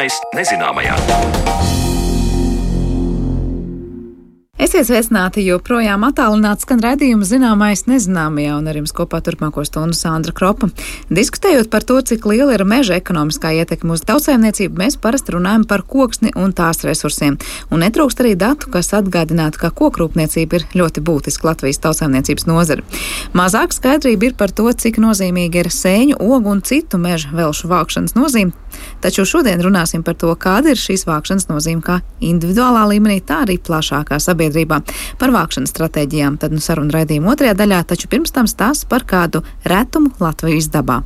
Zināmais nezināmajā. Esiet sveicināti, joprojām attālināts skan redzījuma zināmais nezināmajā, un ar jums kopā turpmāko stundu Sandra Kropa. Diskutējot par to, cik liela ir meža ekonomiskā ietekme uz tautsēmniecību, mēs parasti runājam par koksni un tās resursiem. Un netrūkst arī datu, kas atgādinātu, ka kokrūpniecība ir ļoti būtiska Latvijas tautsēmniecības nozara. Mazāk skaidrība ir par to, cik nozīmīgi ir sēņu, ogu un citu meža velšu vākšanas nozīme. Taču šodien runāsim par to, kāda ir šīs vākšanas nozīme kā individuālā līmenī, tā arī plašākā sabiedrībā par vākšanas stratēģijām. Tad nu saruna raidījuma otrajā daļā, taču pirms tam stāsts par kādu retumu Latvijas dabā.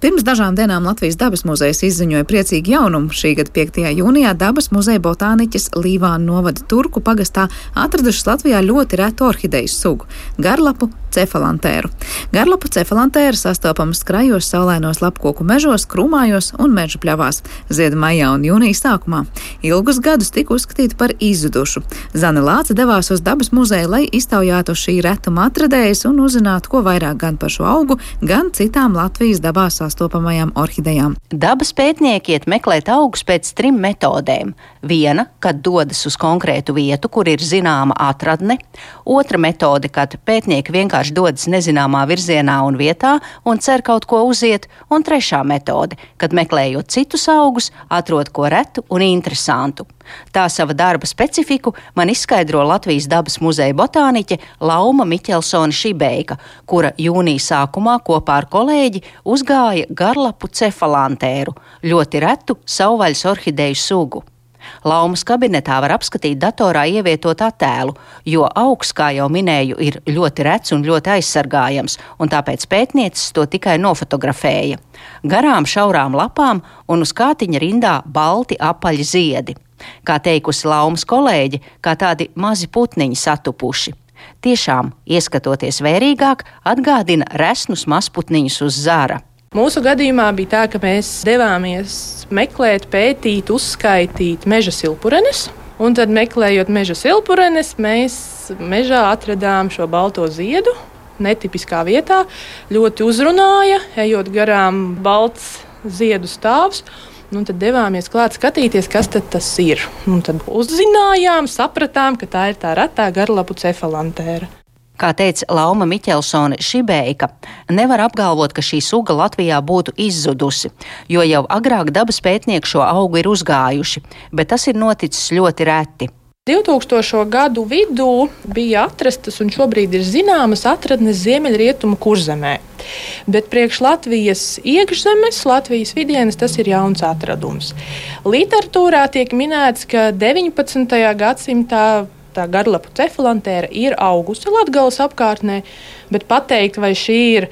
Pirms dažām dienām Latvijas dabas muzejs izziņoja priecīgu jaunumu. Šī gada 5. jūnijā dabas muzeja botāniķis Līvāna novada Turku pagastā atradušas Latvijā ļoti retu orhideju sugu - garlapu cefalantēru. Garlapu cefalantēra sastopams krajos, saulainos lapkoku mežos, krūmājos un meža pļavās. Zied maijā un jūnijas sākumā. Ilgus gadus tika uzskatīta par izzudušu. Zana Lāca devās uz dabas muzeju, lai iztaujātu šī retuma atradējas un uzzinātu, ko vairāk gan par šo augu, gan citām Latvijas dabā sastopamajām orhidejām. Dabas pētnieki iet meklēt augus pēc trim metodēm. Viena, kad dodas uz konkrētu vietu, kur ir zināma atradne, otra metode, kad pētnieki vienkārši dodas nezināmā virzienā un vietā un cer kaut ko uziet, un trešā metode, kad meklējot citus augus, atrod ko retu un interesantu. Tā sava darba specifiku man izskaidro Latvijas dabas muzeja botāniķe Lauma Miķelsona Šibeika, kura jūnija sākumā kopā ar kolēģi uzgāja garlapu cefalantēru, ļoti retu savvaļas orhideju sugu. Laumas kabinetā var apskatīt datorā ievietot attēlu, jo augs, kā jau minēju, ir ļoti rets un ļoti aizsargājams, un tāpēc pētniecis to tikai nofotografēja. Garām šaurām lapām un uz kātiņa rindā balti apaļi ziedi kā teikusi Laumas kolēģi, kā tādi mazi putniņi satupuši. Tiešām, ieskatoties vērīgāk, atgādina resnus mazputniņus uz zara. Mūsu gadījumā bija tā, ka mēs devāmies meklēt, pētīt, uzskaitīt meža silpurenes. Un tad, meklējot meža silpurenes, mēs mežā atradām šo balto ziedu. Netipiskā vietā ļoti uzrunāja, ejot garām balts ziedu stāvs. Nu, tad devāmies klāt skatīties, kas tas ir. Un tad uzzinājām, sapratām, ka tā ir tā retā garlapu cefalantēra. Kā teica Lauma Miķelsone Šibeika, nevar apgalvot, ka šī suga Latvijā būtu izzudusi, jo jau agrāk dabas pētnieki šo augu ir uzgājuši, bet tas ir noticis ļoti reti. 2000. gadu vidū bija atrastas un šobrīd ir zināmas atradnes Ziemeļrietumu kurzemē. Bet priekš Latvijas iekšzemes, Latvijas vidienas tas ir jauns atradums. Literatūrā tiek minēts, ka 19. gadsimtā tā garlapu cefalantēra ir augusi Latvijas apkārtnē, bet pateikt, vai šī ir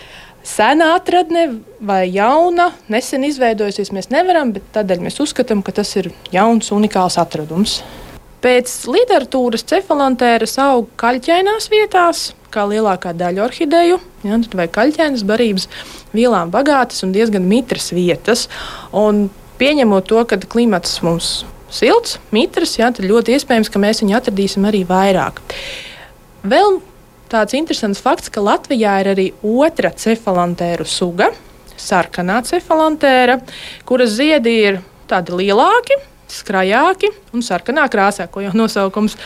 sena atradne vai jauna, nesen izveidojusies, mēs nevaram, bet tādēļ mēs uzskatām, ka tas ir jauns, unikāls atradums. Pēc literatūras cefalantēras aug kaļķainās vietās, kā lielākā daļa orhideju, ja, vai kaļķainas barības vielām bagātas un diezgan mitras vietas. Un pieņemot to, ka klimats mums silts, mitras, ja, tad ļoti iespējams, ka mēs viņu atradīsim arī vairāk. Vēl tāds interesants fakts, ka Latvijā ir arī otra cefalantēru suga, sarkanā cefalantēra, kuras ziedi ir tādi lielāki skrajāki un sarkanā krāsā, ko jau nosaukums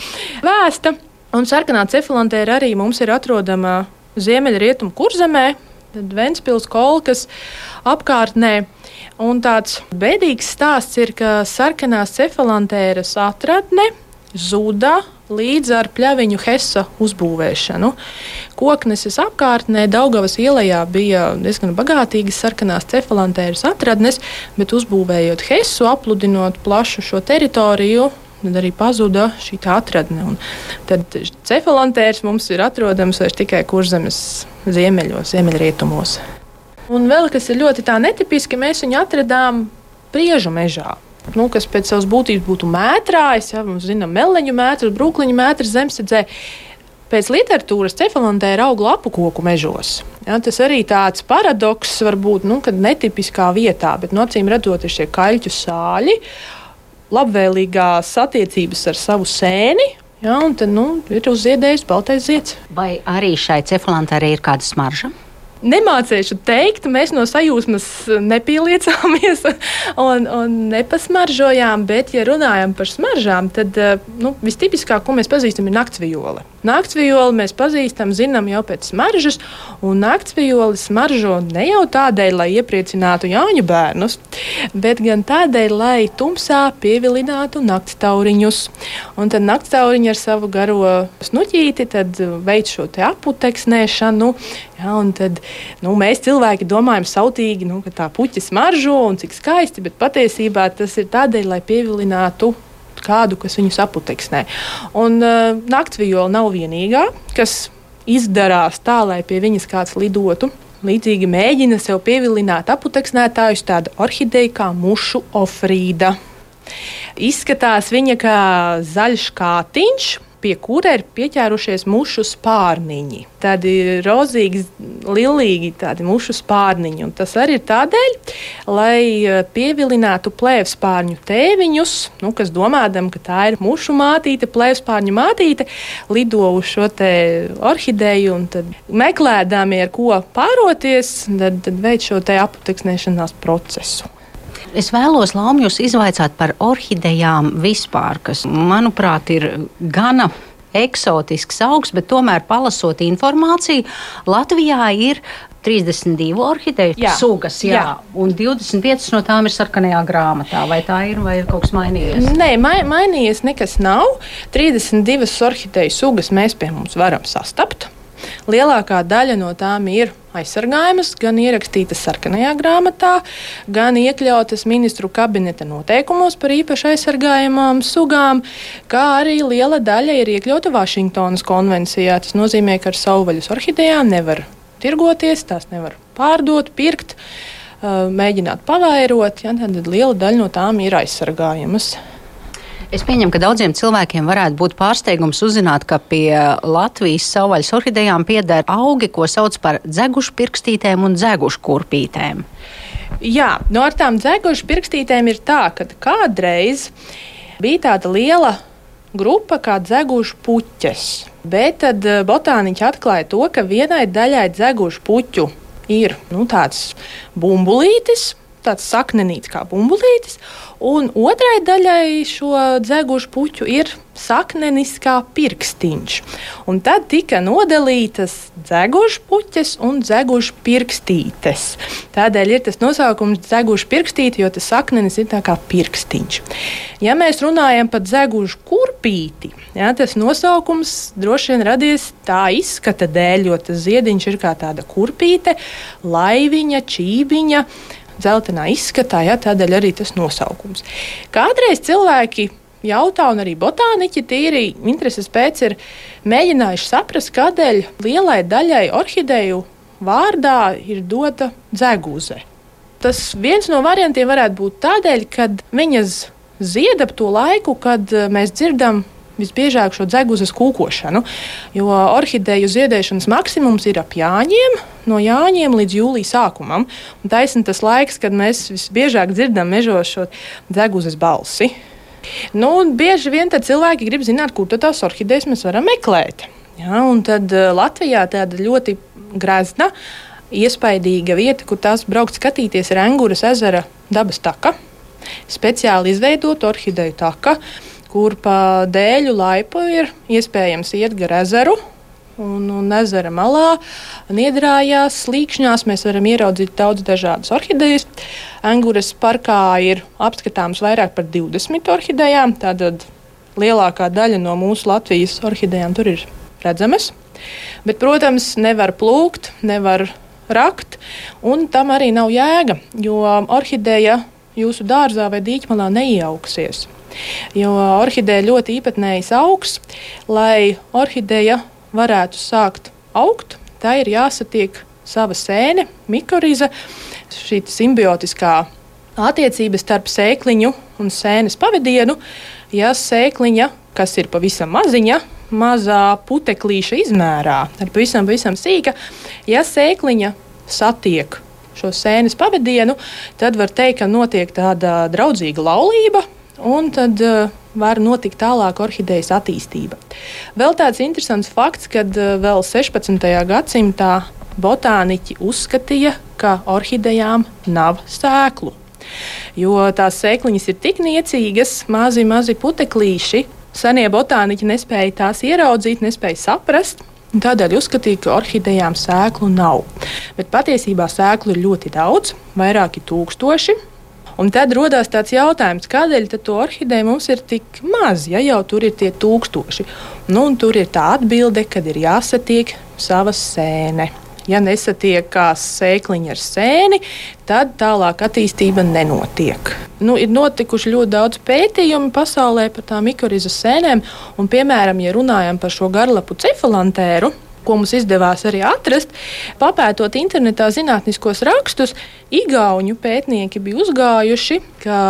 vēsta. Un sarkanā cefalantēra arī mums ir atrodama ziemeļrietumu kurzemē, tad Ventspils kolkas apkārtnē. Un tāds bēdīgs stāsts ir, ka sarkanās cefalantēras atradne zuda līdz ar pļaviņu Hesa uzbūvēšanu. Kokneses apkārtnē Daugavas ielā bija diezgan bagātīgas sarkanās cefalantēras atradnes, bet uzbūvējot Hesu, apludinot plašu šo teritoriju, tad arī pazuda šī atradne. Un tad cefalantērs mums ir atrodams tikai kurzemes ziemeļos, ziemeļrietumos. Un vēl kas ir ļoti netipiski, mēs viņu atradām priežu mežā nu, kas pēc savas būtības būtu mētrājs, ja mums zinām, meleņu mētrs, brūkliņu mētrs zemesedzē. Pēc literatūras cefalantēra aug lapu koku mežos. Ja, tas arī tāds paradoks var būt, nu, kad netipiskā vietā, bet no acīm redzot, ir šie kaļķu sāļi, labvēlīgās attiecības ar savu sēni, Ja, un tad nu, ir uzziedējis baltais zieds. Vai arī šai cefalantērai ir kāda smarža? Nemācīšu teikt, mēs no sajūsmas nepieliecāmies un, un nepasmaržojām. Bet, ja runājam par smaržām, tad nu, vistipiskāk, ko mēs pazīstam, ir naktsvijole. Naktsvijoli mēs pazīstam, zinām jau pēc smaržas, un naktsvijoli smaržo ne jau tādēļ, lai iepriecinātu Jāņu bērnus, bet gan tādēļ, lai tumsā pievilinātu naktstauriņus. Un tad naktstauriņi ar savu garo snuķīti veic šo aputeksnēšanu. Ja, tad, nu, mēs cilvēki domājam, sautīgi, nu, ka tā puķa smaržo un cik skaisti, bet patiesībā tas ir tādēļ, lai pievilinātu kādu, kas viņu saputeksnē. Un uh, naktsvijola nav vienīgā, kas izdarās tā, lai pie viņas kāds lidotu. Līdzīgi mēģina sev pievilināt aputeksnētājus tāda orhideja kā mušu ofrīda. Izskatās viņa kā zaļš kātiņš, pie kura ir pieķērušies mušu spārniņi. Tādi rozīgi, lilīgi tādi mušu spārniņi. Un tas arī ir tādēļ, lai eh, pievilinātu plēvspārņu tēviņus, nu, kas domādam, ka tā ir mušu mātīte, plēvspārņu mātīte, lido uz šo orhideju un meklēdami, ar ko pāroties, tad, tad veic šo aputeksnēšanās procesu. Es vēlos Laumjus izvaicāt par orhidejām vispār, kas, manuprāt, ir gana eksotisks augs, bet tomēr palasot informāciju, Latvijā ir 32 orhideju jā, sugas, jā, jā. un 25 no tām ir sarkanajā grāmatā. Vai tā ir, vai ir kaut kas mainījies? Nē, mai, mainījies nekas nav. 32 orhideju sugas mēs pie mums varam sastapt. Lielākā daļa no tām ir aizsargājamas, gan ierakstītas sarkanajā grāmatā, gan iekļautas ministru kabineta noteikumos par īpaši aizsargājamām sugām, kā arī liela daļa ir iekļauta Vašingtonas konvencijā. Tas nozīmē, ka ar savvaļas orhidejām nevar tirgoties, tās nevar pārdot, pirkt, mēģināt pavairot. Ja, tad liela daļa no tām ir aizsargājamas. Es pieņemu, ka daudziem cilvēkiem varētu būt pārsteigums uzzināt, ka pie Latvijas savvaļas orhidejām pieder augi, ko sauc par dzegušu pirkstītēm un dzegušu kurpītēm. Jā, no nu ar tām dzegušu pirkstītēm ir tā, ka kādreiz bija tāda liela grupa kā dzegušu puķes. Bet tad eh, botāniķi atklāja to, ka vienai daļai dzegušu puķu ir nu, tāds bumbulītis, tāds saknenīts kā bumbulītis, un otrai daļai šo dzegušu puķu ir saknenis kā pirkstiņš. Un tad tika nodalītas dzegušu puķes un dzegušu pirkstītes. Tādēļ ir tas nosaukums dzegušu pirkstīte, jo tas saknenis ir kā pirkstiņš. Ja mēs runājam par dzegušu kurpīti, ja, tas nosaukums droši vien radies tā izskata dēļ, jo tas ziediņš ir kā tāda kurpīte, laiviņa, čībiņa dzeltenā izskatā, ja, tādēļ arī tas nosaukums. Kādreiz cilvēki jautā, un arī botāniķi tīri intereses pēc ir mēģinājuši saprast, kādēļ lielai daļai orhideju vārdā ir dota dzeguze. Tas viens no variantiem varētu būt tādēļ, ka viņas zied ap to laiku, kad eh, mēs dzirdam visbiežāk šo dzeguzes kūkošanu, jo orhideju ziedēšanas maksimums ir ap jāņiem, no jāņiem līdz jūlijas sākumam. Taisnība tas laiks, kad mēs visbiežāk dzirdam mežos šo dzeguzes balsi. Nu, bieži vien cilvēki grib zināt, kur tās orhidejas mēs varam meklēt. Ja, tad uh, Latvijā tāda ļoti grazna, iespaidīga vieta, kur tās braukt skatīties, ir Angūras ezera dabas taka. Speciāli izveidota orhideju taka, kur pa dēļu laipu ir iespējams iet gar ezeru. Un, un ezera malā, niedrājās, slīkšņās mēs varam ieraudzīt daudz dažādas orhidejas. Angūras parkā ir apskatāms vairāk par 20 orhidejām. Tātad lielākā daļa no mūsu Latvijas orhidejām tur ir redzamas. Bet, protams, nevar plūkt, nevar rakt, un tam arī nav jēga, jo orhideja jūsu dārzā vai dīķmalā neiejauksies. Jo orhideja ļoti īpatnējs augs, lai orhideja varētu sākt augt, tā ir jāsatiek sava sēne, mikoriza, šī simbiotiskā attiecība starp sēkliņu un sēnes pavadienu. Ja sēkliņa, kas ir pavisam maziņa, mazā puteklīša izmērā, ir pavisam, pavisam sīka, ja sēkliņa satiek šo sēnes pavadienu, tad var teikt, ka notiek tāda draudzīga laulība un tad uh, var notikt tālāk orhidejas attīstība. Vēl tāds interesants fakts, ka uh, vēl 16. gadsimtā botāniķi uzskatīja, ka orhidejām nav sēklu. Jo tās sēkliņas ir tik niecīgas, mazi, mazi puteklīši. Senie botāniķi nespēja tās ieraudzīt, nespēja saprast. Tādēļ uzskatīja, ka orhidejām sēklu nav. Bet patiesībā sēklu ir ļoti daudz, vairāki tūkstoši. Un tad radās tāds jautājums, kādēļ to orhideju mums ir tik maz, ja jau tur ir tie tūkstoši. Nu, tur ir tā atbilde, kad ir jāsatiek savas sēne. Ja nesatiekās sēkliņa ar sēni, tad tālāk attīstība nenotiek. Nu, ir notikuši ļoti daudz pētījumu pasaulē par tām mikorizas sēnēm, un, piemēram, ja runājam par šo garlapu cefalantēru, ko mums izdevās arī atrast, papētot internetā zinātniskos rakstus, Igaunu pētnieki bija uzgājuši, ka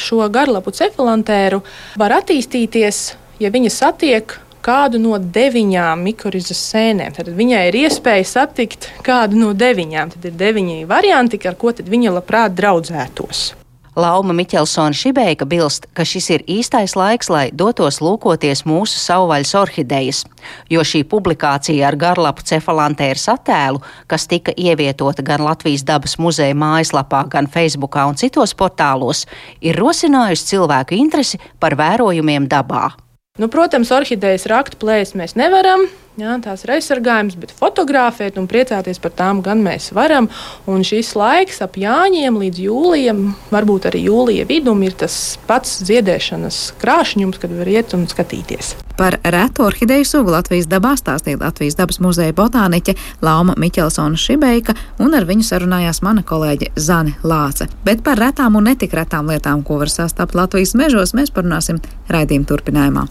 šo garlapu cefalantēru var attīstīties, ja viņa satiek kādu no deviņām mikorizas sēnēm. Tad viņai ir iespēja satikt kādu no deviņām. Tad ir deviņi varianti, ar ko viņa labprāt draudzētos. Lauma Miķelsona Šibeika bilst, ka šis ir īstais laiks, lai dotos lūkoties mūsu savvaļas orhidejas, jo šī publikācija ar garlapu cefalantēras attēlu, kas tika ievietota gan Latvijas dabas muzeja mājaslapā, gan Facebookā un citos portālos, ir rosinājusi cilvēku interesi par vērojumiem dabā. Nu, protams, orhidejas rakt plēst mēs nevaram. Jā, tās ir aizsargājums, bet fotografēt un priecāties par tām gan mēs varam. Un šis laiks ap Jāņiem līdz jūlijam, varbūt arī jūlija vidum, ir tas pats ziedēšanas krāšņums, kad var iet un skatīties. Par reto orhideju sugu Latvijas dabā stāstīja Latvijas dabas muzeja botāniķe Lauma Miķelsona Šibeika, un ar viņu sarunājās mana kolēģe Zane Lāce. Bet par retām un netik retām lietām, ko var sastapt Latvijas mežos, mēs parunāsim raidījuma turpinājumā.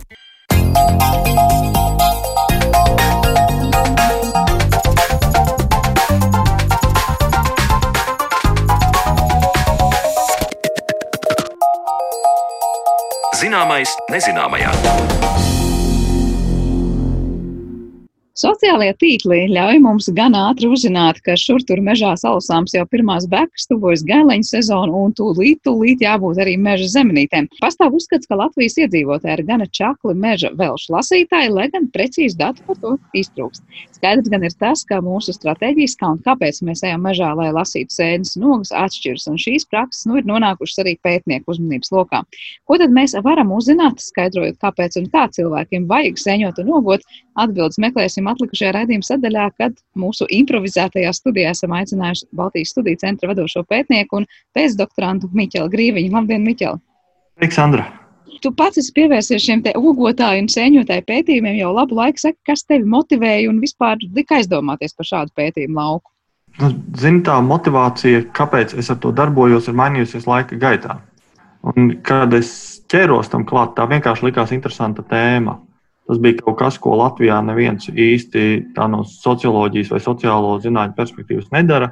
Zināmais nezināmajā. Sociālajie tīkli ļauj mums gan ātri uzzināt, ka šur tur mežā salasāms jau pirmās bekas, tuvojas gaileņu sezonu un tūlīt, tūlīt jābūt arī meža zemenītēm. Pastāv uzskats, ka Latvijas iedzīvotāji ir gana čakli meža velšu lasītāji, lai gan precīzi datu par to iztrūkst. Skaidrs gan ir tas, ka mūsu stratēģijas, kā un kāpēc mēs ejam mežā, lai lasītu sēnes un ogas, atšķiras, un šīs prakses nu, ir nonākušas arī pētnieku uzmanības lokā. Ko tad mēs varam uzzināt, skaidrojot, kāpēc un kā cilvēkiem vajag sēņot un ogot? Atbildes meklēsim atlikušajā raidījuma sadaļā, kad mūsu improvizētajā studijā esam aicinājuši Baltijas studiju centra vadošo pētnieku un pēcdoktorantu Miķelu Grīviņu. Labdien, Miķeli! Aleksandra! Tu pats esi pievērsies šiem ogotāju un sēņotāju pētījumiem jau labu laiku. Saka, kas tevi motivēja un vispār lika aizdomāties par šādu pētījumu lauku? Nu, Zini, tā motivācija, kāpēc es ar to darbojos, ir mainījusies laika gaitā. Un, kad es ķēros tam klāt, tā vienkārši likās interesanta tēma. Tas bija kaut kas, ko Latvijā neviens īsti no socioloģijas vai sociālo zinātņu perspektīvas nedara.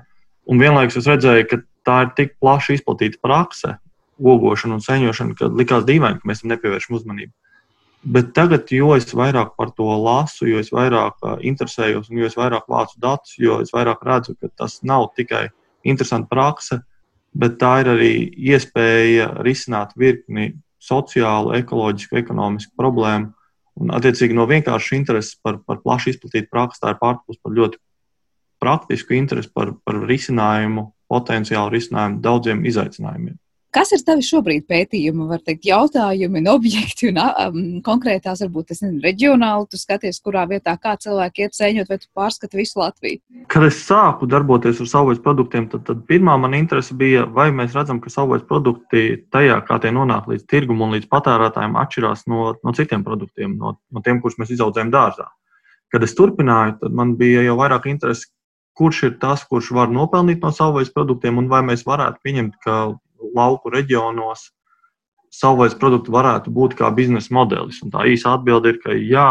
Un vienlaikus es redzēju, ka tā ir tik plaši izplatīta prakse, ogošana un seņošana, ka likās dīvaini, ka mēs tam nepievēršam uzmanību. Bet tagad, jo es vairāk par to lasu, jo es vairāk interesējos, un jo es vairāk vācu datus, jo es vairāk redzu, ka tas nav tikai interesanta prakse, bet tā ir arī iespēja risināt virkni sociālu, ekoloģisku, ekonomisku problēmu, Un, attiecīgi, no vienkāršas intereses par, par plaši izplatītu praksi, tā ir pārkāpus par ļoti praktisku interesi par, par risinājumu, potenciālu risinājumu daudziem izaicinājumiem. Kas ir tavi šobrīd pētījumi, var teikt, jautājumi un objekti un um, konkrētās, varbūt, es nezinu, reģionāli, tu skaties, kurā vietā kā cilvēki iet sēņot, vai tu pārskati visu Latviju? Kad es sāku darboties ar savvaļas produktiem, tad, tad pirmā man interese bija, vai mēs redzam, ka savvaļas produkti tajā, kā tie nonāk līdz tirgumu un līdz patērētājiem, atšķirās no, no citiem produktiem, no, no tiem, kurus mēs izaudzējam dārzā. Kad es turpināju, tad man bija jau vairāk interesi, kurš ir tas, kurš var nopelnīt no savvaļas produktiem, un vai mēs varētu pieņemt, ka lauku reģionos savvaļas produkti varētu būt kā biznesa modelis. Un tā īsa atbilde ir, ka jā,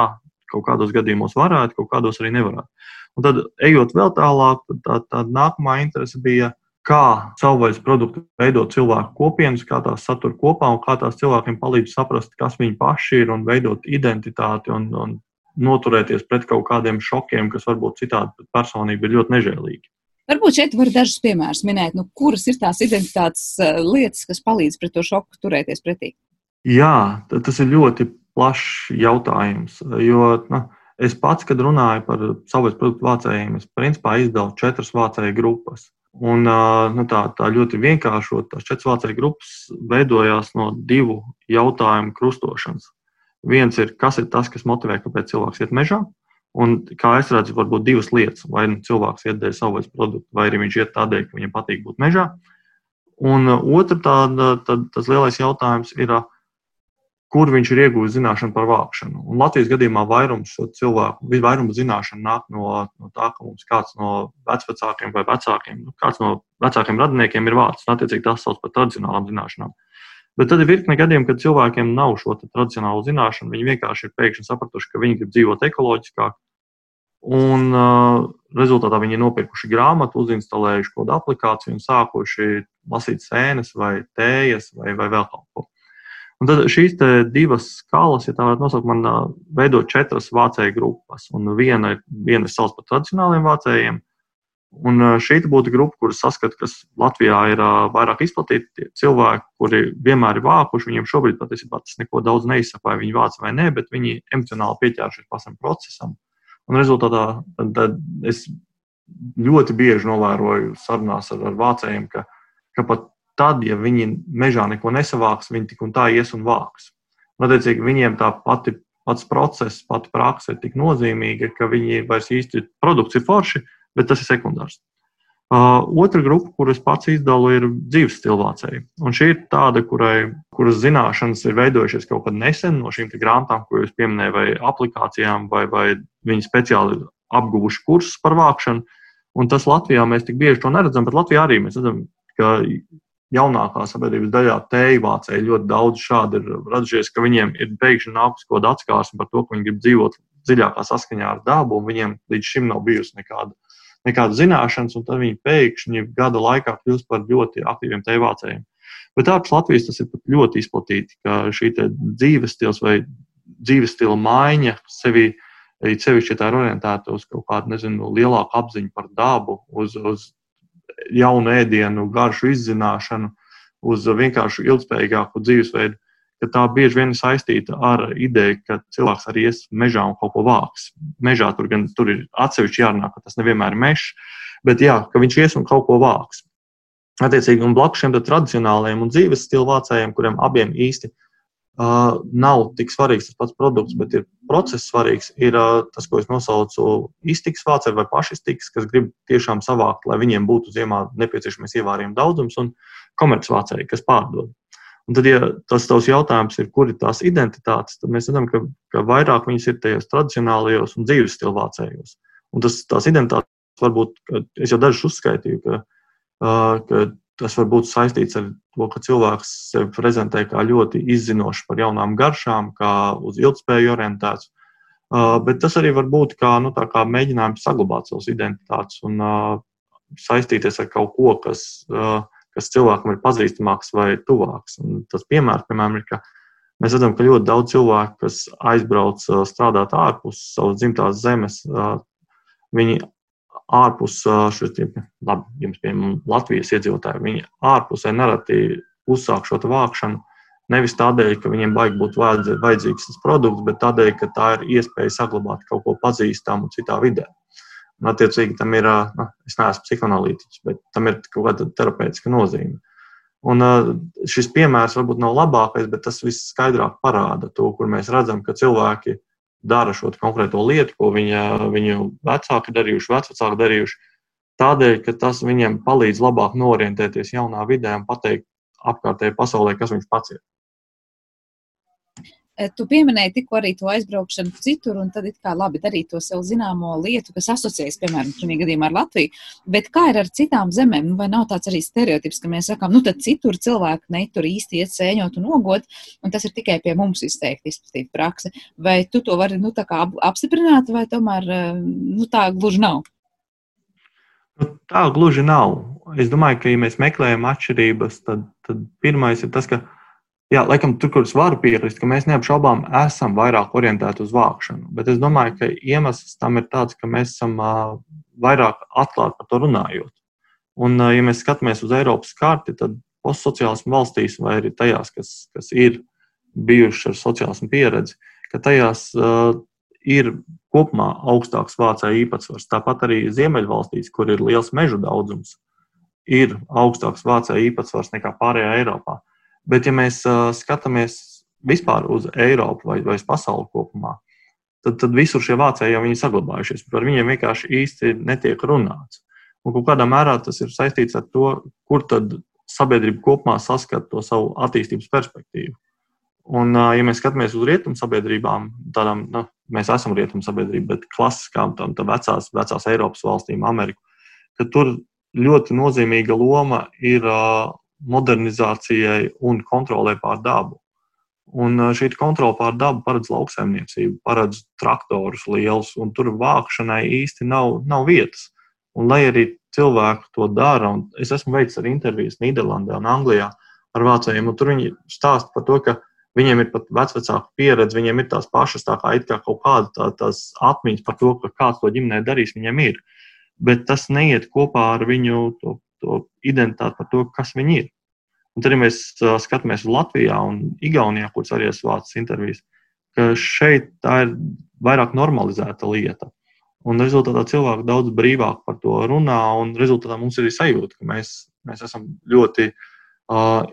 kaut kādos gadījumos varētu, kaut kādos arī nevarētu. Un tad, ejot vēl tālāk, tā, tā nākamā interese bija, kā savvaļas produktu veidot cilvēku kopienas, kā tās satur kopā un kā tās cilvēkiem palīdz saprast, kas viņi paši ir un veidot identitāti un, un noturēties pret kaut kādiem šokiem, kas varbūt citādi personība ir ļoti nežēlīgi. Varbūt šeit var dažus piemērus minēt, nu, kuras ir tās identitātes uh, lietas, kas palīdz pret to šoku turēties pretī. Jā, tas ir ļoti plašs jautājums. Jo nu, Es pats, kad runāju par savus produktu vācējiem, es principā izdalu četras vācēju grupas. Un, nu, tā, tā ļoti vienkāršot, tās četras vācēju grupas veidojās no divu jautājumu krustošanas. Viens ir, kas ir tas, kas motivē, kāpēc cilvēks iet mežā, un kā es redzu, varbūt divas lietas. Vai nu cilvēks iet dēļ savu produktu, vai arī viņš iet tādēļ, ka viņam patīk būt mežā. Un otra tāda, tad, tas lielais jautājums ir, kur viņš ir iegūmis zināšanu par vākšanu. Un Latvijas gadījumā vairums cilvēku, vairums zināšanu nāk no, no tā, ka mums kāds no vecākiem vai vecākiem, nu, kāds no vecākiem radiniekiem ir vācis. Attiecīgi, tas sauc par tradicionālām zināšanām. Bet tad ir virkne gadījumu, kad cilvēkiem nav šo tradicionālo zināšanu. Viņi vienkārši ir pēkšņi sapratuši, ka viņi grib dzīvot ekoloģiskāk. Un uh, rezultātā viņi ir nopirkuši grāmatu, uzinstalējuši kaut kādu aplikāciju un sākuši lasīt sēnes vai tējas vai, vai vēl kaut ko. Un tad šīs divas skalas, ja tā varētu nosaukt, man veido četras vācēju grupas. Un viena, viena sauc par tradicionāliem vācējiem. Un šī būtu grupa, kuras saskata, kas Latvijā ir vairāk izplatīti cilvēki, kuri vienmēr ir vākuši. Viņiem šobrīd patiesībā tas neko daudz neizsaka, vai viņi vāc vai nē, bet viņi emocionāli pieķērušies pašam procesam. Un rezultātā tad, tad es ļoti bieži novēroju sarunās ar, ar vācējiem, ka, ka pat tad, ja viņi mežā neko nesavāks, viņi tik un tā ies un vāks. Un, attiecīgi, viņiem tā pati, pats process, pati praksa ir tik nozīmīga, ka viņi vairs īsti produkts ir forši, bet tas ir sekundārs. Uh, otra grupa, kuras pats izdalu, ir dzīves stilvācēji. Un šī ir tāda, kurai, kuras zināšanas ir veidojušās kaut kad nesen no šīm grāmatām, ko jūs pieminējāt, vai aplikācijām, vai, vai viņi speciāli apguvuši kursus par vākšanu. Un tas Latvijā mēs tik bieži to neredzam, bet Latvijā arī mēs redzam, ka jaunākā sabiedrības daļā tēju vācēji ļoti daudz šādi ir radušies, ka viņiem ir pēkšņi nākus kaut kāda atskārsme par to, ka viņi grib dzīvot dziļākā saskaņā ar dabu, un viņiem līdz šim nav bijusi nekāda, nekāda zināšanas, un tad viņi pēkšņi gada laikā kļūst par ļoti aktīviem tēju vācējiem. Bet ārpus Latvijas tas ir ļoti izplatīti, ka šī dzīves stils vai dzīves stila maiņa sevi Cevišķi tā ir orientēta uz kaut kādu nezinu, lielāku apziņu par dabu, uz, uz jaunu ēdienu, garšu izzināšanu, uz vienkārši ilgspējīgāku dzīvesveidu, ka tā bieži vien ir saistīta ar ideju, ka cilvēks arī ies mežā un kaut ko vāks. Mežā tur gan tur ir atsevišķi jārunā, ka tas nevienmēr ir mežs, bet jā, ka viņš ies un kaut ko vāks. Attiecīgi, un blakus šiem tradicionālajiem un dzīves stilu vācējiem, kuriem abiem īsti uh, nav tik svarīgs tas pats produkts, bet ir process svarīgs, ir uh, tas, ko es nosaucu iztiks vācēji vai pašistiks, kas grib tiešām savākt, lai viņiem būtu ziemā nepieciešamais ievārījuma daudzums, un komercvācēji, kas pārdod. Un tad, ja tas tavs jautājums ir, kur ir tās identitātes, tad mēs redzam, ka, ka vairāk viņas ir tajos tradicionālajos un dzīves stilvācējos. Un tas, tās identitātes varbūt, es jau dažus uzskaitīju, ka, uh, ka Tas var būt saistīts ar to, ka cilvēks sevi prezentē kā ļoti izzinošs par jaunām garšām, kā uz ilgspēju orientēts. Uh, bet tas arī var būt kā, nu, kā mēģinājums saglabāt savas identitātes un uh, saistīties ar kaut ko, kas, uh, kas cilvēkam ir pazīstamāks vai tuvāks. Un tas piemērs, piemēram, ir, ka mēs redzam, ka ļoti daudz cilvēku, kas aizbrauc strādāt ārpus savas dzimtās zemes, viņi ārpus šiem, labi, jums, piemēram, Latvijas iedzīvotāji, viņi ārpusē nereti uzsāk šo vākšanu. Nevis tādēļ, ka viņiem baigi būtu vajadzīgs tas produkts, bet tādēļ, ka tā ir iespēja saglabāt kaut ko pazīstamu citā vidē. Un, attiecīgi, tam ir, nu, es neesmu psihoanalītiķis, bet tam ir kaut kāda terapeitiska nozīme. Un šis piemērs varbūt nav labākais, bet tas viss skaidrāk parāda to, kur mēs redzam, ka cilvēki dara šo konkrēto lietu, ko viņa, viņu vecāki darījuši, vecāki darījuši. Tādēļ, ka tas viņiem palīdz labāk norientēties jaunā vidē un pateikt apkārtējai pasaulē, kas viņš pats ir. Eh, tu pieminēji tikko arī to aizbraukšanu citur, un tad it kā labi darīt to sev zināmo lietu, kas asociējas, piemēram, šajā gadījumā ar Latviju. Bet kā ir ar citām zemēm? Nu, vai nav tāds arī stereotips, ka mēs sakām, nu tad citur cilvēki netur īsti iet sēņot un ogot, un tas ir tikai pie mums izteikti izplatīta prakse. Vai tu to vari, nu, apstiprināt, vai tomēr, eh, nu, tā gluži nav? Nu, tā gluži nav. Es domāju, ka, ja mēs meklējam atšķirības, tad, tad pirmais ir tas, ka Jā, laikam, tur, kur es varu piekrist, ka mēs neapšaubām esam vairāk orientēti uz vākšanu. Bet es domāju, ka iemesls tam ir tāds, ka mēs esam vairāk atklāti par to runājot. Un, ja mēs skatāmies uz Eiropas karti, tad postsociālismu valstīs, vai arī tajās, kas, kas ir bijušas ar sociālismu pieredzi, ka tajās uh, ir kopumā augstāks vācēju īpatsvars. Tāpat arī Ziemeļvalstīs, kur ir liels mežu daudzums, ir augstāks vācēju īpatsvars nekā pārējā Eiropā. Bet, ja mēs uh, skatāmies vispār uz Eiropu vai, vai uz pasauli kopumā, tad, tad visur šie vācēji jau ir saglabājušies. Par viņiem vienkārši īsti netiek runāts. Un kādā mērā tas ir saistīts ar to, kur tad sabiedrība kopumā saskata to savu attīstības perspektīvu. Un, ja mēs skatāmies uz rietumu sabiedrībām, tādām, nu, mēs esam rietumu sabiedrība, bet klasiskām, tam, tam vecās, vecās Eiropas valstīm, Ameriku, tad tur ļoti nozīmīga loma ir modernizācijai un kontrolē pār dabu. Un šī kontrole pār dabu paredz lauksaimniecību, paredz traktorus lielus, un tur vākšanai īsti nav, nav vietas. Un, lai arī cilvēki to dara, un es esmu veicis arī intervijas Nīderlandē un Anglijā ar vācējiem, un tur viņi stāsta par to, ka Viņiem ir pat vecāka pieredze, viņiem ir tās pašas tā kā, kā kaut kāda tā, tās atmiņas par to, ka kāds to ģimenē darīs, viņiem ir. Bet tas neiet kopā ar viņu to, identitāti par to, kas viņi ir. Un tad, ja mēs skatāmies uz Latviju un Igaunijā, kuras arī esmu vācis intervijas, ka šeit tā ir vairāk normalizēta lieta. Un rezultātā cilvēki daudz brīvāk par to runā, un rezultātā mums ir sajūta, ka mēs, mēs esam ļoti uh,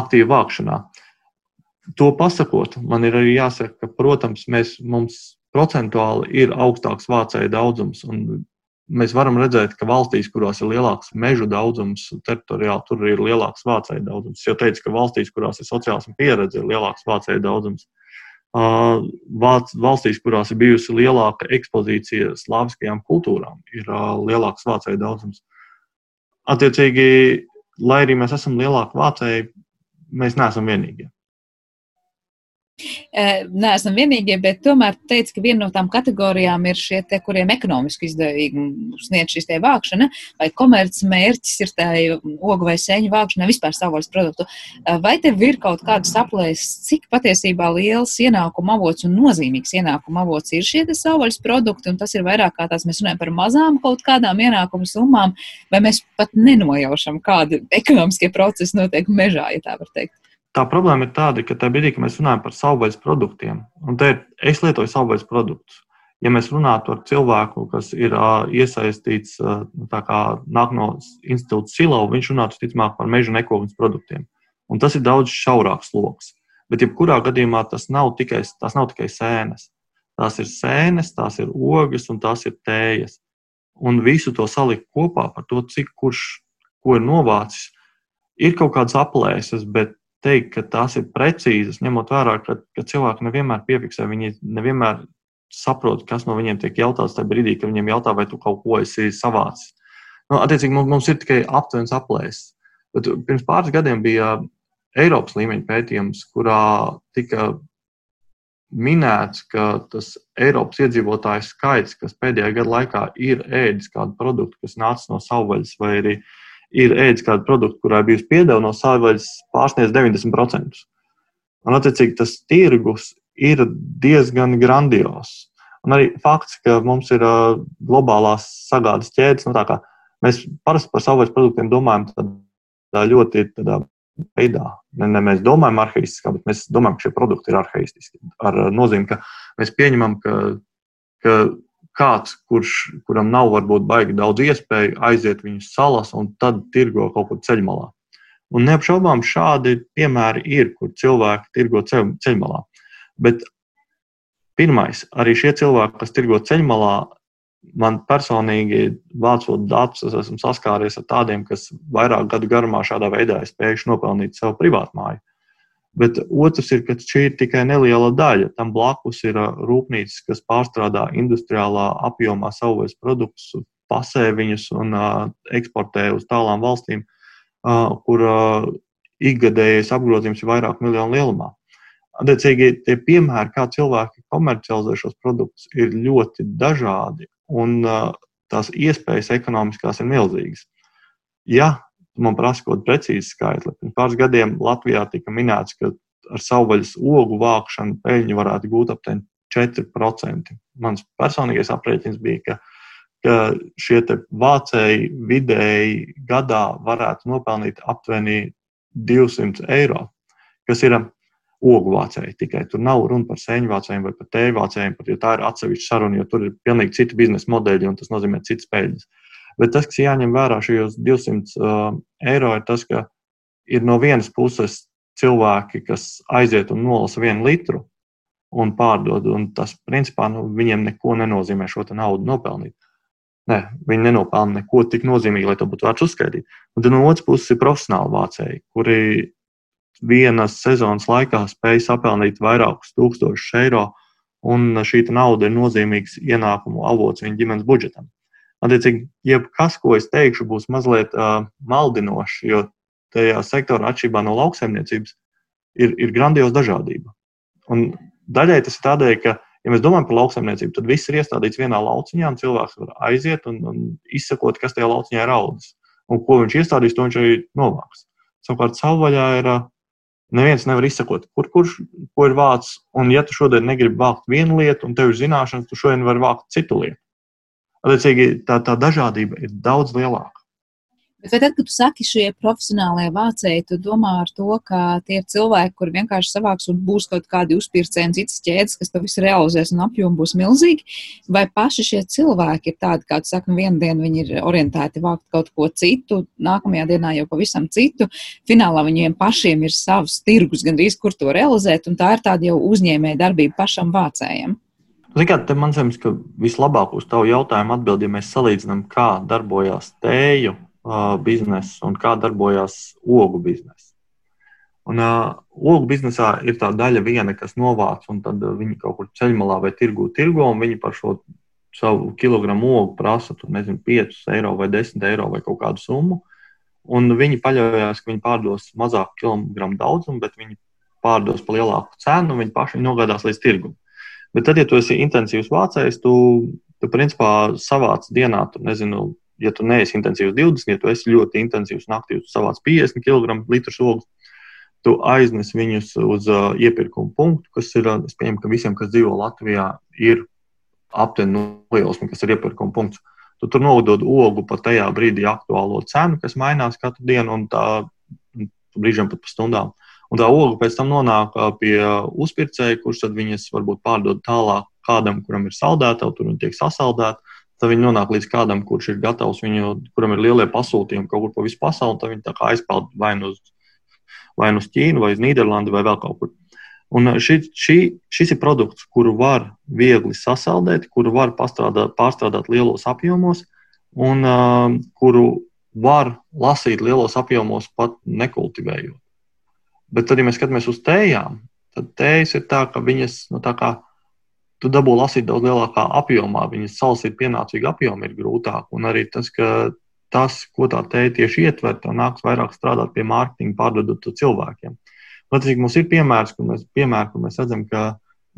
aktīvi vākšanā. Uh, to pasakot, man ir arī jāsaka, ka, protams, mēs, mums procentuāli ir augstāks vācēju daudzums. Mēs varam redzēt, ka valstīs, kurās ir lielāks mežu daudzums, teritoriāli tur ir lielāks vācēju daudzums. Jau teicu, ka valstīs, kurās ir sociāls pieredze, ir lielāks vācēju daudzums. Vāc, valstīs, kurās ir bijusi lielāka ekspozīcija slāviskajām kultūrām, ir lielāks vācēju daudzums. Attiecīgi, lai arī mēs esam lielāki vācēji, mēs neesam vienīgie. Neesam vienīgie, bet tomēr teica, ka viena no tām kategorijām ir šie, te, kuriem ekonomiski izdevīgi sniedz šīs te vākšana, vai komerces mērķis ir tā ogu vai seņu vākšana, vispār savvaļas produktu. Vai tev ir kaut kādas aplēses, cik patiesībā liels ienākuma avots un nozīmīgs ienākuma avots ir šie savvaļas produkti, un tas ir vairāk kā tās mēs runājam par mazām kaut kādām ienākuma summām, vai mēs pat nenojaušam, kādi ekonomiskie procesi notiek mežā, ja tā var teikt tā problēma ir tāda, ka tajā brīdī, kad mēs runājam par savvaļas produktiem, un te es lietoju savvaļas produktus. Ja mēs runātu ar cilvēku, kas ir uh, iesaistīts, uh, kā nāk no institūta silo, viņš runātu ticamāk par meža nekokļu produktiem. Un tas ir daudz šaurāks lokus. Bet, jebkurā gadījumā, tas nav tikai, tas nav tikai sēnes. Tās ir sēnes, tās ir ogas un tās ir tējas. Un visu to salikt kopā par to, cik kurš ko ir novācis, ir kaut kādas aplēses, bet teikt, ka tās ir precīzas, ņemot vērā, ka, ka cilvēki nevienmēr piefiksē, viņi nevienmēr saprot, kas no viņiem tiek jautāts tajā brīdī, kad viņiem jautā, vai tu kaut ko esi savācis. Nu, attiecīgi, mums, mums ir tikai aptuvens aplēses. Bet pirms pāris gadiem bija Eiropas līmeņa pētījums, kurā tika minēts, ka tas Eiropas iedzīvotāju skaits, kas pēdējā gada laikā ir ēdis kādu produktu, kas nācis no savvaļas vai arī uh, ir ēdis kādu produktu, kurā bijusi piedeva no savvaļas pārsniedz 90%. Un, attiecīgi, tas tirgus ir diezgan grandios. Un arī fakts, ka mums ir uh, globālās sagādas ķēdes, nu, kā, mēs parasti par savvaļas produktiem domājam tādā ļoti tādā veidā. Ne, ne mēs domājam arhaistiskā, bet mēs domājam, ka šie produkti ir arhaistiski. Ar nozīmi, ka mēs pieņemam, ka, ka kāds, kurš, kuram nav varbūt baigi daudz iespēju, aiziet viņus salas un tad tirgo kaut kur ceļmalā. Un neapšaubām šādi piemēri ir, kur cilvēki tirgo ceļ, ceļmalā. Bet pirmais, arī šie cilvēki, kas tirgo ceļmalā, man personīgi vācot datus, es esmu saskāries ar tādiem, kas vairāk gadu garumā šādā veidā ir spējuši nopelnīt sev privātu māju. Bet otrs ir, ka šī ir tikai neliela daļa. Tam blakus ir rūpnīcas, kas pārstrādā industriālā apjomā savus produktus, pasē viņus un eksportē uz tālām valstīm, kur ikgadējais apgrozījums ir vairāk miljonu lielumā. Attiecīgi, tie piemēri, kā cilvēki komercializē šos produktus, ir ļoti dažādi, un tās iespējas ekonomiskās ir milzīgas. Ja man prasa kaut kādu precīzu skaitli. Pirms pāris gadiem Latvijā tika minēts, ka ar savvaļas ogu vākšanu peļņu varētu gūt aptuveni 4%. Mans personīgais aprēķins bija, ka, ka šie vācēji vidēji gadā varētu nopelnīt aptuveni 200 eiro, kas ir ogu vācēji tikai. Tur nav runa par sēņu vācējiem vai par tēju vācējiem, jo tā ir atsevišķa saruna, jo tur ir pilnīgi citi biznesa modeļi un tas nozīmē citas peļņas. Bet tas, kas jāņem vērā šajos 200 uh, eiro, ir tas, ka ir no vienas puses cilvēki, kas aiziet un nolasa vienu litru un pārdod, un tas principā nu, viņiem neko nenozīmē šo naudu nopelnīt. Nē, viņi nenopelna neko tik nozīmīgu, lai to būtu vērts uzskaitīt. Un tad no otras puses ir profesionāli vācēji, kuri vienas sezonas laikā spēj sapelnīt vairākus tūkstošus eiro, un šī nauda ir nozīmīgs ienākumu avots viņa ģimenes budžetam. Attiecīgi, jebkas, ko es teikšu, būs mazliet uh, maldinošs, jo tajā sektorā, atšķirībā no lauksaimniecības, ir, ir grandioza dažādība. Un daļai tas ir tādēļ, ka, ja mēs domājam par lauksaimniecību, tad viss ir iestādīts vienā lauciņā, un cilvēks var aiziet un, un izsakot, kas tajā lauciņā ir audzis. Un ko viņš iestādīs, to viņš arī novāks. Savukārt, savvaļā ir neviens nevar izsakot, kur kurš ko ir vācis. Un, ja tu šodien negribi vākt vienu lietu, un tev ir zināšanas, tu šodien vari vākt citu lietu. Attiecīgi, tā, tā dažādība ir daudz lielāka. Bet tad, kad tu saki šie profesionālie vācēji, tu domā ar to, ka tie ir cilvēki, kur vienkārši savāks un būs kaut kādi uzpircēji, citas ķēdes, kas to visu realizēs un apjomu būs milzīgi, vai paši šie cilvēki ir tādi, kā tu saki, nu vienu dienu viņi ir orientēti vākt kaut ko citu, nākamajā dienā jau pavisam citu, finālā viņiem pašiem ir savs tirgus gandrīz, kur to realizēt, un tā ir tāda jau uzņēmēja darbība pašam vācējiem. Ziniet, te man liekas, ka vislabāk uz tavu jautājumu atbildēt, ja mēs salīdzinām, kā darbojās tēju biznesa un kā darbojās ogu biznesa. Un, uh, ogu biznesā ir tā daļa viena, kas novāc, un tad viņi kaut kur ceļmalā vai tirgu tirgo, un viņi par šo savu kilogramu ogu prasa tur, nezinu, 5 eiro vai 10 eiro vai kaut kādu summu. Un viņi paļaujas, ka viņi pārdos mazāku kilogramu daudzumu, bet viņi pārdos par lielāku cenu, un viņi paši nogādās līdz tirgumam. Bet tad, ja tu esi intensīvs vācējs, tu, tu principā savāc dienā, tu nezinu, ja tu neesi intensīvs 20, ja tu esi ļoti intensīvs un aktīvs, savāc 50 kg litru ogas, tu aiznes viņus uz uh, iepirkuma punktu, kas ir, es pieņemu, ka visiem, kas dzīvo Latvijā, ir aptuveni nolielums, kas ir iepirkuma punkts. Tu tur nodod ogu par tajā brīdī aktuālo cenu, kas mainās katru dienu, un tā brīžiem pat pa stundām. Un tā oga pēc tam nonāk pie uzpircēja, kurš tad viņas varbūt pārdod tālāk kādam, kuram ir saldēta, tur viņi tiek sasaldēti tad viņi nonāk līdz kādam, kurš ir gatavs, viņu, kuram ir lielie pasūtījumi kaut kur pa visu pasauli, tad viņi tā kā aizpeld vai nu uz, vai nu uz Ķīnu, vai uz Nīderlandi, vai vēl kaut kur. Un šī, šī, šis ir produkts, kuru var viegli sasaldēt, kuru var pārstrādāt lielos apjomos, un uh, kuru var lasīt lielos apjomos pat nekultivējot. Bet tad, ja mēs skatāmies uz tējām, tad tējas ir tā, ka viņas nu, tā kā tu dabū lasīt daudz lielākā apjomā. Viņas salasīt pienācīgu apjomu ir grūtāk. Un arī tas, ka tas, ko tā tēja tieši ietver, tev nāks vairāk strādāt pie mārketinga, pārdodot to cilvēkiem. Latvijas mums ir piemērs, kur mēs, piemēri, kur mēs redzam, ka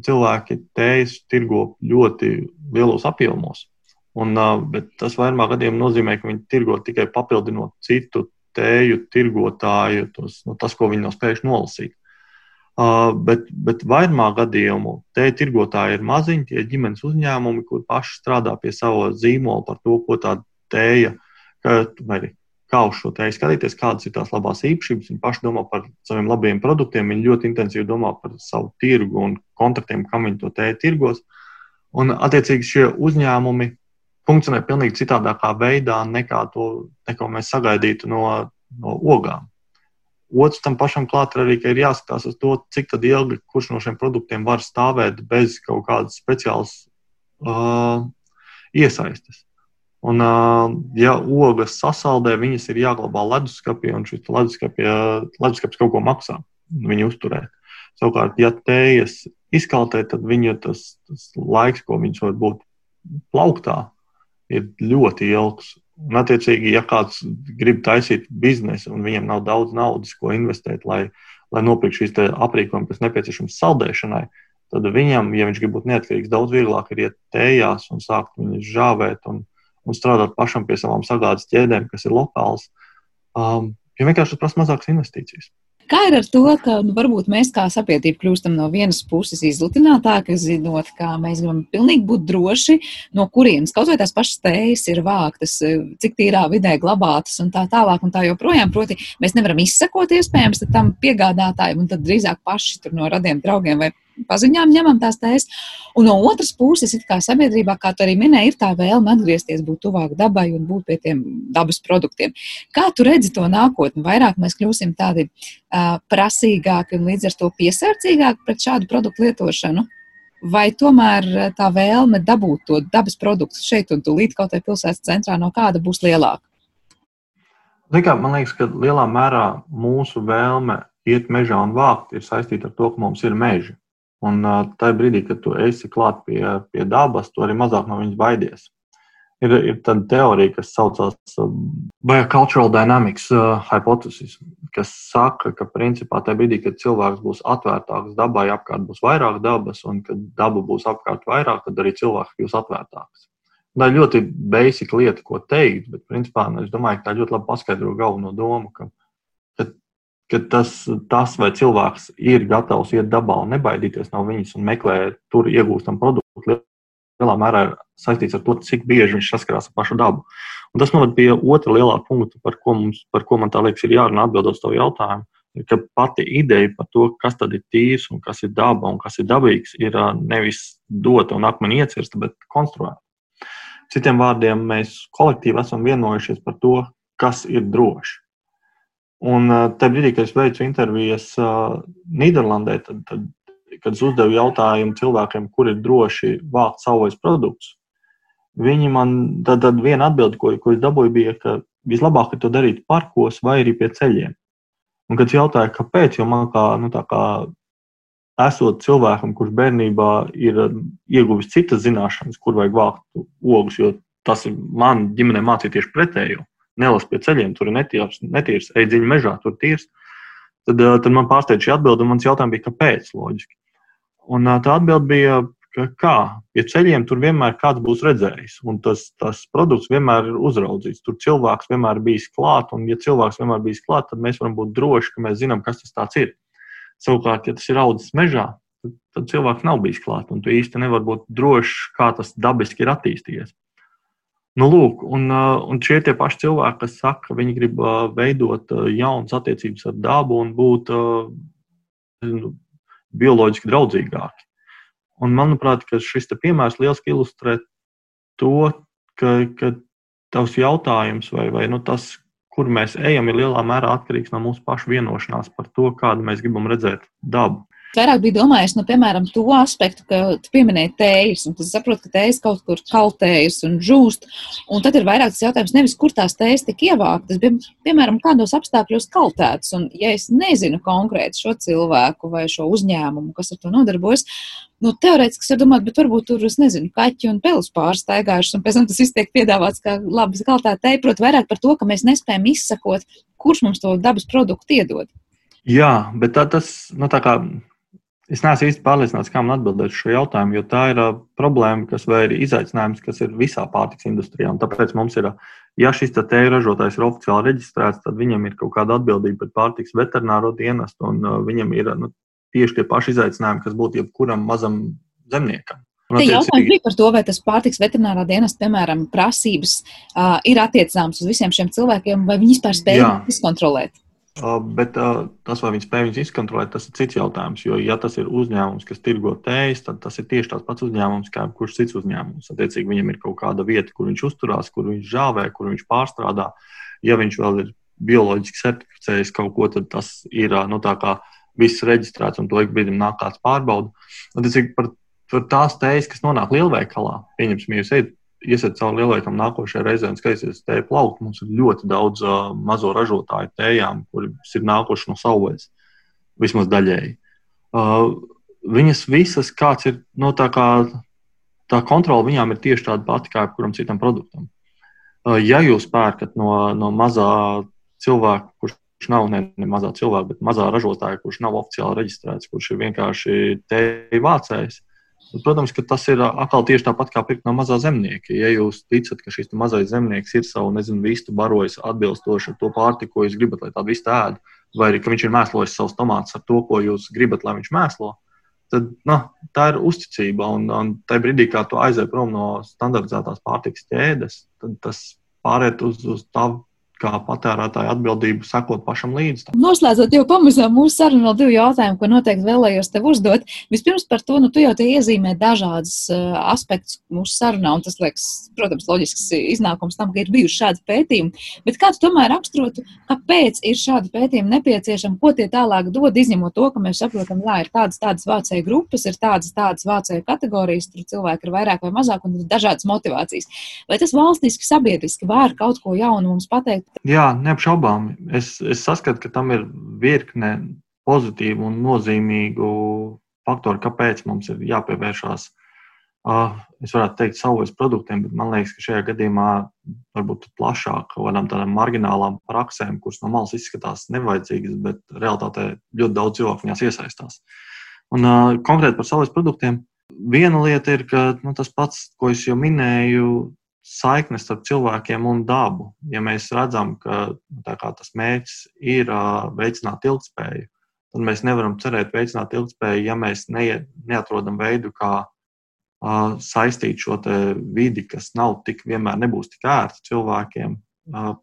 cilvēki tējas tirgo ļoti lielos apjomos. Un, bet tas vairumā gadījumā nozīmē, ka viņi tirgo tikai papildinot citu tēju tirgotāju, tos, nu, tas, ko viņi nav spējuši nolasīt. Uh, bet, bet vairumā gadījumu te tirgotāji ir maziņi, tie ģimenes uzņēmumi, kur paši strādā pie sava zīmola par to, ko tā tēja, vai kā uz šo tēju skatīties, kādas ir tās labās īpašības. Viņi paši domā par saviem labiem produktiem, viņi ļoti intensīvi domā par savu tirgu un kontraktiem, kam viņi to tēju tirgos. Un, attiecīgi, šie uzņēmumi funkcionē pavisam citādākā veidā nekā to, neko mēs sagaidītu no, no ogām. Otrs tam pašam klāt ir arī, ka ir jāskatās uz to, cik ilgi kurš no šiem produktiem var stāvēt bez kaut kādas speciālas uh, iesaistes. Un, uh, ja ogas sasaldē, viņas ir jāglabā leduskapī, un šis leduskapis kaut ko maksā viņu uzturēt. Savukārt, ja tējas izkaltē, tad viņu tas, tas laiks, ko viņš var būt plauktā, ir ļoti ilgs. Un, attiecīgi, ja kāds grib taisīt biznesu un viņam nav daudz naudas, ko investēt, lai, lai nopirktu šīs aprīkojumus, kas nepieciešams saldēšanai, tad viņam, ja viņš grib būt neatkarīgs, daudz vieglāk ir iet tējās un sākt viņus žāvēt un, un strādāt pašam pie savām sagādas ķēdēm, kas ir lokāls. Um, jo vienkārši tas prasa mazākas investīcijas. Kā ir ar to, ka nu, varbūt mēs kā sabiedrība kļūstam no vienas puses izlutinātāki, zinot, ka mēs gribam pilnīgi būt droši, no kurienes kaut vai tās pašas tējas ir vāktas, cik tīrā vidē glabātas un tā tālāk un tā joprojām. Proti, mēs nevaram izsekot iespējams tam piegādātājiem un tad drīzāk paši tur no radiem draugiem vai paziņām ņemam tās tēzes. Un no otras puses, kā sabiedrībā, kā tu arī minēji, ir tā vēlme atgriezties, būt tuvāk dabai un būt pie tiem dabas produktiem. Kā tu redzi to nākotni? Vairāk mēs kļūsim tādi uh, prasīgāki un līdz ar to piesardzīgāki pret šādu produktu lietošanu. Vai tomēr tā vēlme dabūt to dabas produktu šeit un tūlīt kaut vai pilsētas centrā no kāda būs lielāka? Kā, man liekas, ka lielā mērā mūsu vēlme iet mežā un vākt ir saistīta ar to, ka mums ir meži. Un tajā brīdī, kad tu esi klāt pie, pie dabas, tu arī mazāk no viņas baidies. Ir, ir tāda teorija, kas saucās Biocultural Dynamics hypothesis, kas saka, ka principā tajā brīdī, kad cilvēks būs atvērtāks dabai, apkārt būs vairāk dabas, un kad daba būs apkārt vairāk, tad arī cilvēks kļūs atvērtāks. Tā ir ļoti basic lieta, ko teikt, bet principā es domāju, ka tā ļoti labi paskaidro galveno domu, ka ka tas, tas, vai cilvēks ir gatavs iet dabā un nebaidīties no viņas un meklēt tur iegūstam produktu, lielā mērā ir saistīts ar to, cik bieži viņš saskarās ar pašu dabu. Un tas noved pie otra lielā punkta, par ko, mums, par ko man tā liekas, ir jārunā atbildot uz tavu jautājumu. Ir, ka pati ideja par to, kas tad ir tīrs un kas ir daba un kas ir dabīgs, ir nevis dota un akmeni iecirsta, bet konstruēta. Citiem vārdiem, mēs kolektīvi esam vienojušies par to, kas ir droši. Un tajā brīdī, kad es veicu intervijas Nīderlandē, tad, tad, kad es uzdevu jautājumu cilvēkiem, kur ir droši vākt savus produktus, viņi man tad, tad viena atbilde, ko, ko es dabūju, bija, ka vislabāk ir to darīt parkos vai arī pie ceļiem. Un, kad es jautāju, kāpēc, jo man kā, nu, kā esot cilvēkam, kurš bērnībā ir ieguvis citas zināšanas, kur vajag vākt ogus, jo tas ir man ģimenē mācīja tieši pretējo nelas pie ceļiem, tur ir netīrs, netīrs eidziņa mežā, tur tīrs. Tad, eh, tad man pārsteidza šī atbilde, un mans jautājums bija, kāpēc? Loģiski. Un eh, tā atbilde bija, ka kā pie ceļiem tur vienmēr kāds būs redzējis, un tas, tas produkts vienmēr ir uzraudzīts. Tur cilvēks vienmēr ir bijis klāt, un ja cilvēks vienmēr ir bijis klāt, tad mēs varam būt droši, ka mēs zinām, kas tas ir. Savukārt, ja tas ir audzis mežā, tad, tad cilvēks nav bijis klāt, un tu īsti nevari būt drošs, kā tas dabiski ir attīstījies. Nu, lūk, un, un šie tie paši cilvēki, kas saka, ka viņi grib veidot jaunas attiecības ar dabu un būt nezinu, bioloģiski draudzīgāki. Un manuprāt, šis piemērs lieliski ilustrē to, ka, ka tavs jautājums vai, vai nu, tas, kur mēs ejam, ir lielā mērā atkarīgs no mūsu pašu vienošanās par to, kādu mēs gribam redzēt dabu. Vairāk bija domājis, nu, piemēram, to aspektu, ka tu pieminēji tējas, un tu saproti, ka tējas kaut kur kaltējas un žūst. Un tad ir vairāk tas jautājums, nevis kur tās tējas tika ievāktas, bet, piemēram, kādos apstākļos kaltētas. Un, ja es nezinu konkrēti šo cilvēku vai šo uzņēmumu, kas ar to nodarbojas, nu, teorētiski es domāju, bet varbūt tur, es nezinu, kaķi un pelus pārsteigājuši, un pēc tam tas viss tiek piedāvāts kā kaltēta tēja. Protams, vairāk par to, ka mēs nespējam izsakot, kurš mums to dabas produktu iedod. Jā, bet tā, tas, nu, tā kā Es neesmu īsti pārliecināts, kā man atbildēt šo jautājumu, jo tā ir uh, problēma, kas vai ir izaicinājums, kas ir visā pārtiks industrijā. Un tāpēc mums ir, ja šis tēja ražotājs ir oficiāli reģistrēts, tad viņam ir kaut kāda atbildība pret pārtiks veterināro dienestu, un uh, viņam ir nu, tieši tie paši izaicinājumi, kas būtu jebkuram mazam zemniekam. Te jautājums bija par to, vai tas pārtiks veterinārā dienas, piemēram, prasības uh, ir attiecāmas uz visiem šiem cilvēkiem, vai viņi vispār spēj izkontrolēt. Bet tas, vai viņi spēj viņus izkontrolēt, tas ir cits jautājums. Jo, ja tas ir uzņēmums, kas tirgo tējas, tad tas ir tieši tāds pats uzņēmums, kā kurš cits uzņēmums. Attiecīgi, viņam ir kaut kāda vieta, kur viņš uzturās, kur viņš žāvē, kur viņš pārstrādā. Ja viņš vēl ir bioloģiski certificējis kaut ko, tad tas ir nu, viss reģistrēts un to ik brīdim nāk kāds pārbauda. Attiecīgi, par, par tās tējas, kas nonāk lielveikalā, pieņemsim, jūs ejat iesiet cauri lielveikalam nākošajā reizē un skatīsies tēju plauktu. Mums ir ļoti daudz uh, mazo ražotāju tējām, kuri ir nākuši no savvaļas, vismaz daļēji. Uh, viņas visas, kāds ir no nu, tā, kā, tā kontrola, viņām ir tieši tāda pati kā jebkuram citam produktam. Uh, ja jūs pērkat no, no mazā cilvēka, kurš nav ne, ne mazā cilvēka, bet mazā ražotāja, kurš nav oficiāli reģistrēts, kurš ir vienkārši tēju vācējs, Protams, ka tas ir atkal tieši tāpat kā pirkt no mazā zemnieka. Ja jūs ticat, ka šis mazais zemnieks ir savu, nezinu, vistu barojis atbilstoši ar to pārtiku, ko jūs gribat, lai tā vista ēd, vai arī ka viņš ir mēslojis savus tomātus ar to, ko jūs gribat, lai viņš mēslo, tad nu, tā ir uzticība. Un, un tajā brīdī, kad tu aizej prom no standartizētās pārtikas ķēdes, tad tas pāriet uz, uz tavu kā patērētāja atbildību sekot pašam līdzi. Noslēdzot jau pamazām mūsu sarunu, vēl divi jautājumi, ko noteikti vēlējos tev uzdot. Vispirms par to, nu, tu jau te iezīmē dažādas uh, aspektus mūsu sarunā, un tas liekas, protams, loģisks iznākums tam, ka ir bijuši šādi pētījumi. Bet kā tu tomēr raksturotu, kāpēc ir šādi pētījumi nepieciešami, ko tie tālāk dod, izņemot to, ka mēs saprotam, jā, ir tādas, tādas vācēju grupas, ir tādas, tādas vācēju kategorijas, tur cilvēki ir vairāk vai mazāk, un ir dažādas motivācijas. Vai tas valstiski, sabiedriski var kaut ko jaunu mums pateikt? Jā, neapšaubām. Es, es saskatu, ka tam ir virkne pozitīvu un nozīmīgu faktoru, kāpēc mums ir jāpievēršās. Uh, es varētu teikt, savos produktiem, bet man liekas, ka šajā gadījumā varbūt plašāk kaut kādām tādām marginālām praksēm, kuras no malas izskatās nevajadzīgas, bet realitātē ļoti daudz cilvēku viņās iesaistās. Un uh, konkrēti par saviem produktiem. Viena lieta ir, ka nu, tas pats, ko es jau minēju, saiknes starp cilvēkiem un dabu. Ja mēs redzam, ka nu, tas mērķis ir veicināt ilgspēju, tad mēs nevaram cerēt veicināt ilgspēju, ja mēs ne, neatrodam veidu, kā saistīt šo vidi, kas nav tik vienmēr nebūs tik ērta cilvēkiem, ar,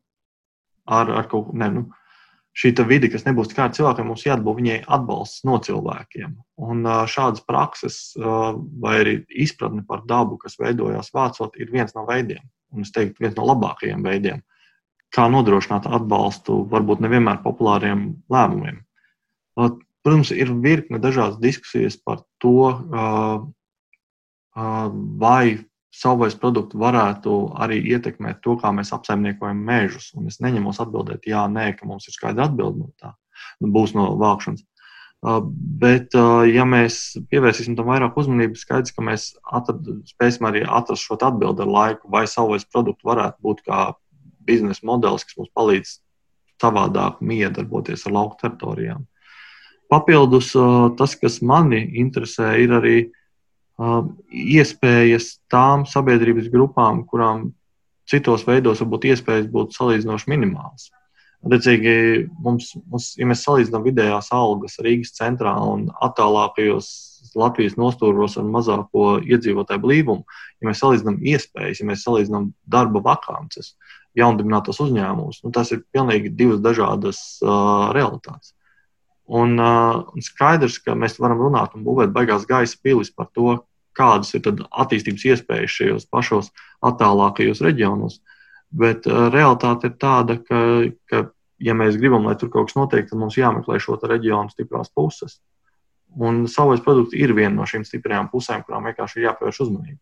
ar kaut ko. Ne, nu, šī vide, kas nebūs tikai cilvēkiem, mums jāatbalsta viņai atbalsts no cilvēkiem. Un šādas prakses vai arī izpratne par dabu, kas veidojās vācot, ir viens no veidiem, un es teiktu, viens no labākajiem veidiem, kā nodrošināt atbalstu varbūt nevienmēr populāriem lēmumiem. Protams, ir virkne dažādas diskusijas par to, vai savvaļas produkti varētu arī ietekmēt to, kā mēs apsaimniekojam mežus. Un es neņemos atbildēt, jā, nē, ka mums ir skaidra atbilde no tā, nu, būs no vākšanas. Uh, bet, uh, ja mēs pievērsīsim tam vairāk uzmanības, skaidrs, ka mēs atrad, spēsim arī atrast šo atbildi ar laiku, vai savvaļas produktu varētu būt kā biznesa modelis, kas mums palīdz savādāk miedarboties ar lauku teritorijām. Papildus uh, tas, kas mani interesē, ir arī Um, iespējas tām sabiedrības grupām, kurām citos veidos varbūt iespējas būtu salīdzinoši minimālas. Redzīgi, mums, mums, ja mēs salīdzinām vidējās algas Rīgas centrā un attālākajos Latvijas nostūros ar mazāko iedzīvotāju blīvumu, ja mēs salīdzinām iespējas, ja mēs salīdzinām darba vakances, jaundibinātos uzņēmumus, nu, tas ir pilnīgi divas dažādas uh, realitātes. Un, uh, skaidrs, ka mēs varam runāt un būvēt baigās gaisa pilis par to, kādas ir attīstības iespējas šajos pašos attālākajos reģionos. Bet uh, realitāte ir tāda, ka, ka, ja mēs gribam, lai tur kaut kas notiek, tad mums jāmeklē šo reģionu stiprās puses. Un savais produkts ir viena no šīm stiprajām pusēm, kurām vienkārši ir jāpievērš uzmanība.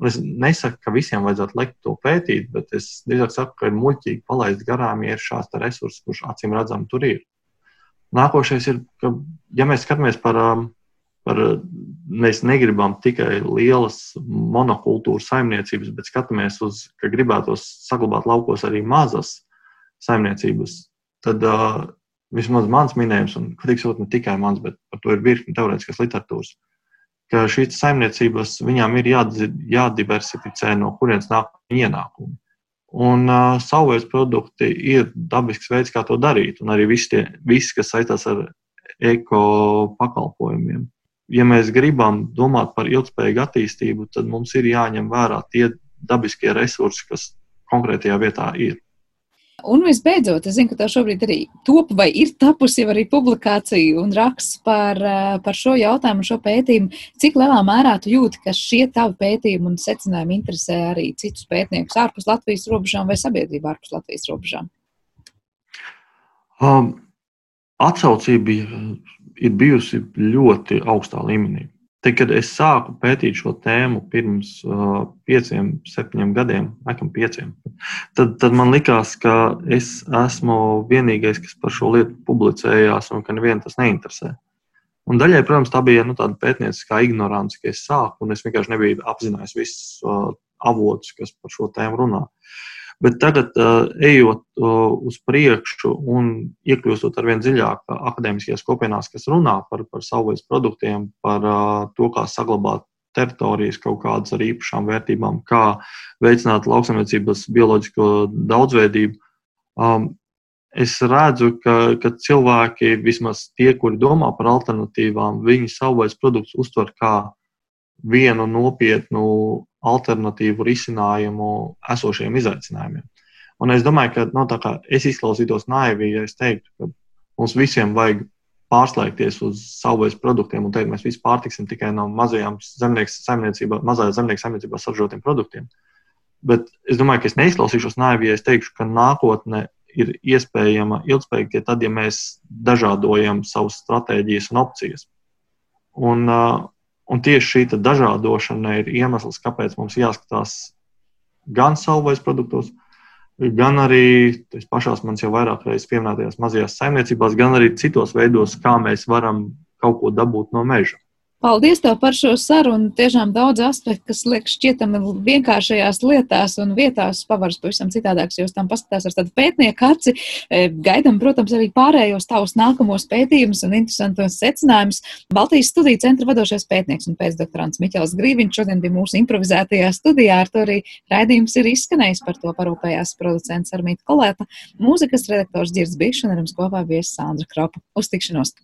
Un es nesaku, ka visiem vajadzētu likt to pētīt, bet es drīzāk saku, ka ir muļķīgi palaist garām, ja ir šāds resurss, kurš acīm redzami tur ir. Nākošais ir, ka, ja mēs skatāmies par um, par, mēs negribam tikai lielas monokultūras saimniecības, bet skatāmies uz, ka gribētos saglabāt laukos arī mazas saimniecības, tad uh, vismaz mans minējums, un patiksot ne tikai mans, bet par to ir virkni teorētiskas literatūras, ka šīs saimniecības viņām ir jādiversificē, no kurienes nāk ienākumi. Un uh, savvaļas produkti ir dabisks veids, kā to darīt, un arī viss, tie, viss kas saistās ar eko pakalpojumiem ja mēs gribam domāt par ilgspējīgu attīstību, tad mums ir jāņem vērā tie dabiskie resursi, kas konkrētajā vietā ir. Un visbeidzot, es zinu, ka tev šobrīd arī top vai ir tapusi arī publikācija un raksts par, eh, par šo jautājumu, šo pētījumu. Cik lielā mērā tu jūti, ka šie tavi pētījumi un secinājumi interesē arī citus pētniekus ārpus Latvijas robežām vai sabiedrību ārpus Latvijas robežām? Um, atsaucība ir bijusi ļoti augstā līmenī. Tad, kad es sāku pētīt šo tēmu pirms uh, pieciem, septiņiem gadiem, nekam pieciem, tad, tad man likās, ka es esmu vienīgais, kas par šo lietu publicējās, un ka nevienu tas neinteresē. Un daļai, protams, tā bija nu, tāda pētnieciskā ignorance, ka es sāku, un es vienkārši nebiju apzinājies visus uh, avotus, kas par šo tēmu runā. Uh, Bet tagad, uh, ejot uh, uz priekšu un iekļūstot ar vien dziļāk akadēmiskajās kopienās, kas runā par, par savvaļas produktiem, par to, kā saglabāt teritorijas kaut kādas ar īpašām vērtībām, kā veicināt lauksaimniecības bioloģisko daudzveidību, um, es redzu, ka, ka cilvēki, vismaz tie, kuri domā par alternatīvām, viņi savvaļas produktus uztver kā vienu nopietnu alternatīvu risinājumu esošiem izaicinājumiem. Un es domāju, ka no, nu, es izklausītos naivi, ja es teiktu, ka mums visiem vajag pārslēgties uz savvaļas produktiem un teikt, mēs visi pārtiksim tikai no mazajām saimniecībām, mazajā zemnieku saimniecībā saražotiem produktiem. Bet es domāju, ka es neizklausīšos naivi, ja es teikšu, ka nākotne ir iespējama ilgspējīgi tikai tad, ja mēs dažādojam savas stratēģijas un opcijas. Un, un tieši šī dažādošana ir iemesls, kāpēc mums jāskatās gan savvaļas produktos, gan arī pašās manas jau vairāk reizes pieminētajās mazajās saimniecībās, gan arī citos veidos, kā mēs varam kaut ko dabūt no meža. Paldies tev par šo sarunu. Tiešām daudz aspektu, kas liekas šķietami vienkāršajās lietās un vietās pavaras pavisam citādāks, jo tam paskatās ar tādu pētnieku aci. E, gaidam, protams, arī pārējos tavus nākamos pētījumus un interesantos secinājumus. Baltijas studiju centra vadošais pētnieks un pēcdoktorants Miķels Grīviņš šodien bija mūsu improvizētajā studijā. Ar to arī raidījums ir izskanējis par to parūpējās producents Armīta Kolēta, mūzikas redaktors Dzirds un ar jums kopā viesis Sandra Kropa. Uz tikšanos!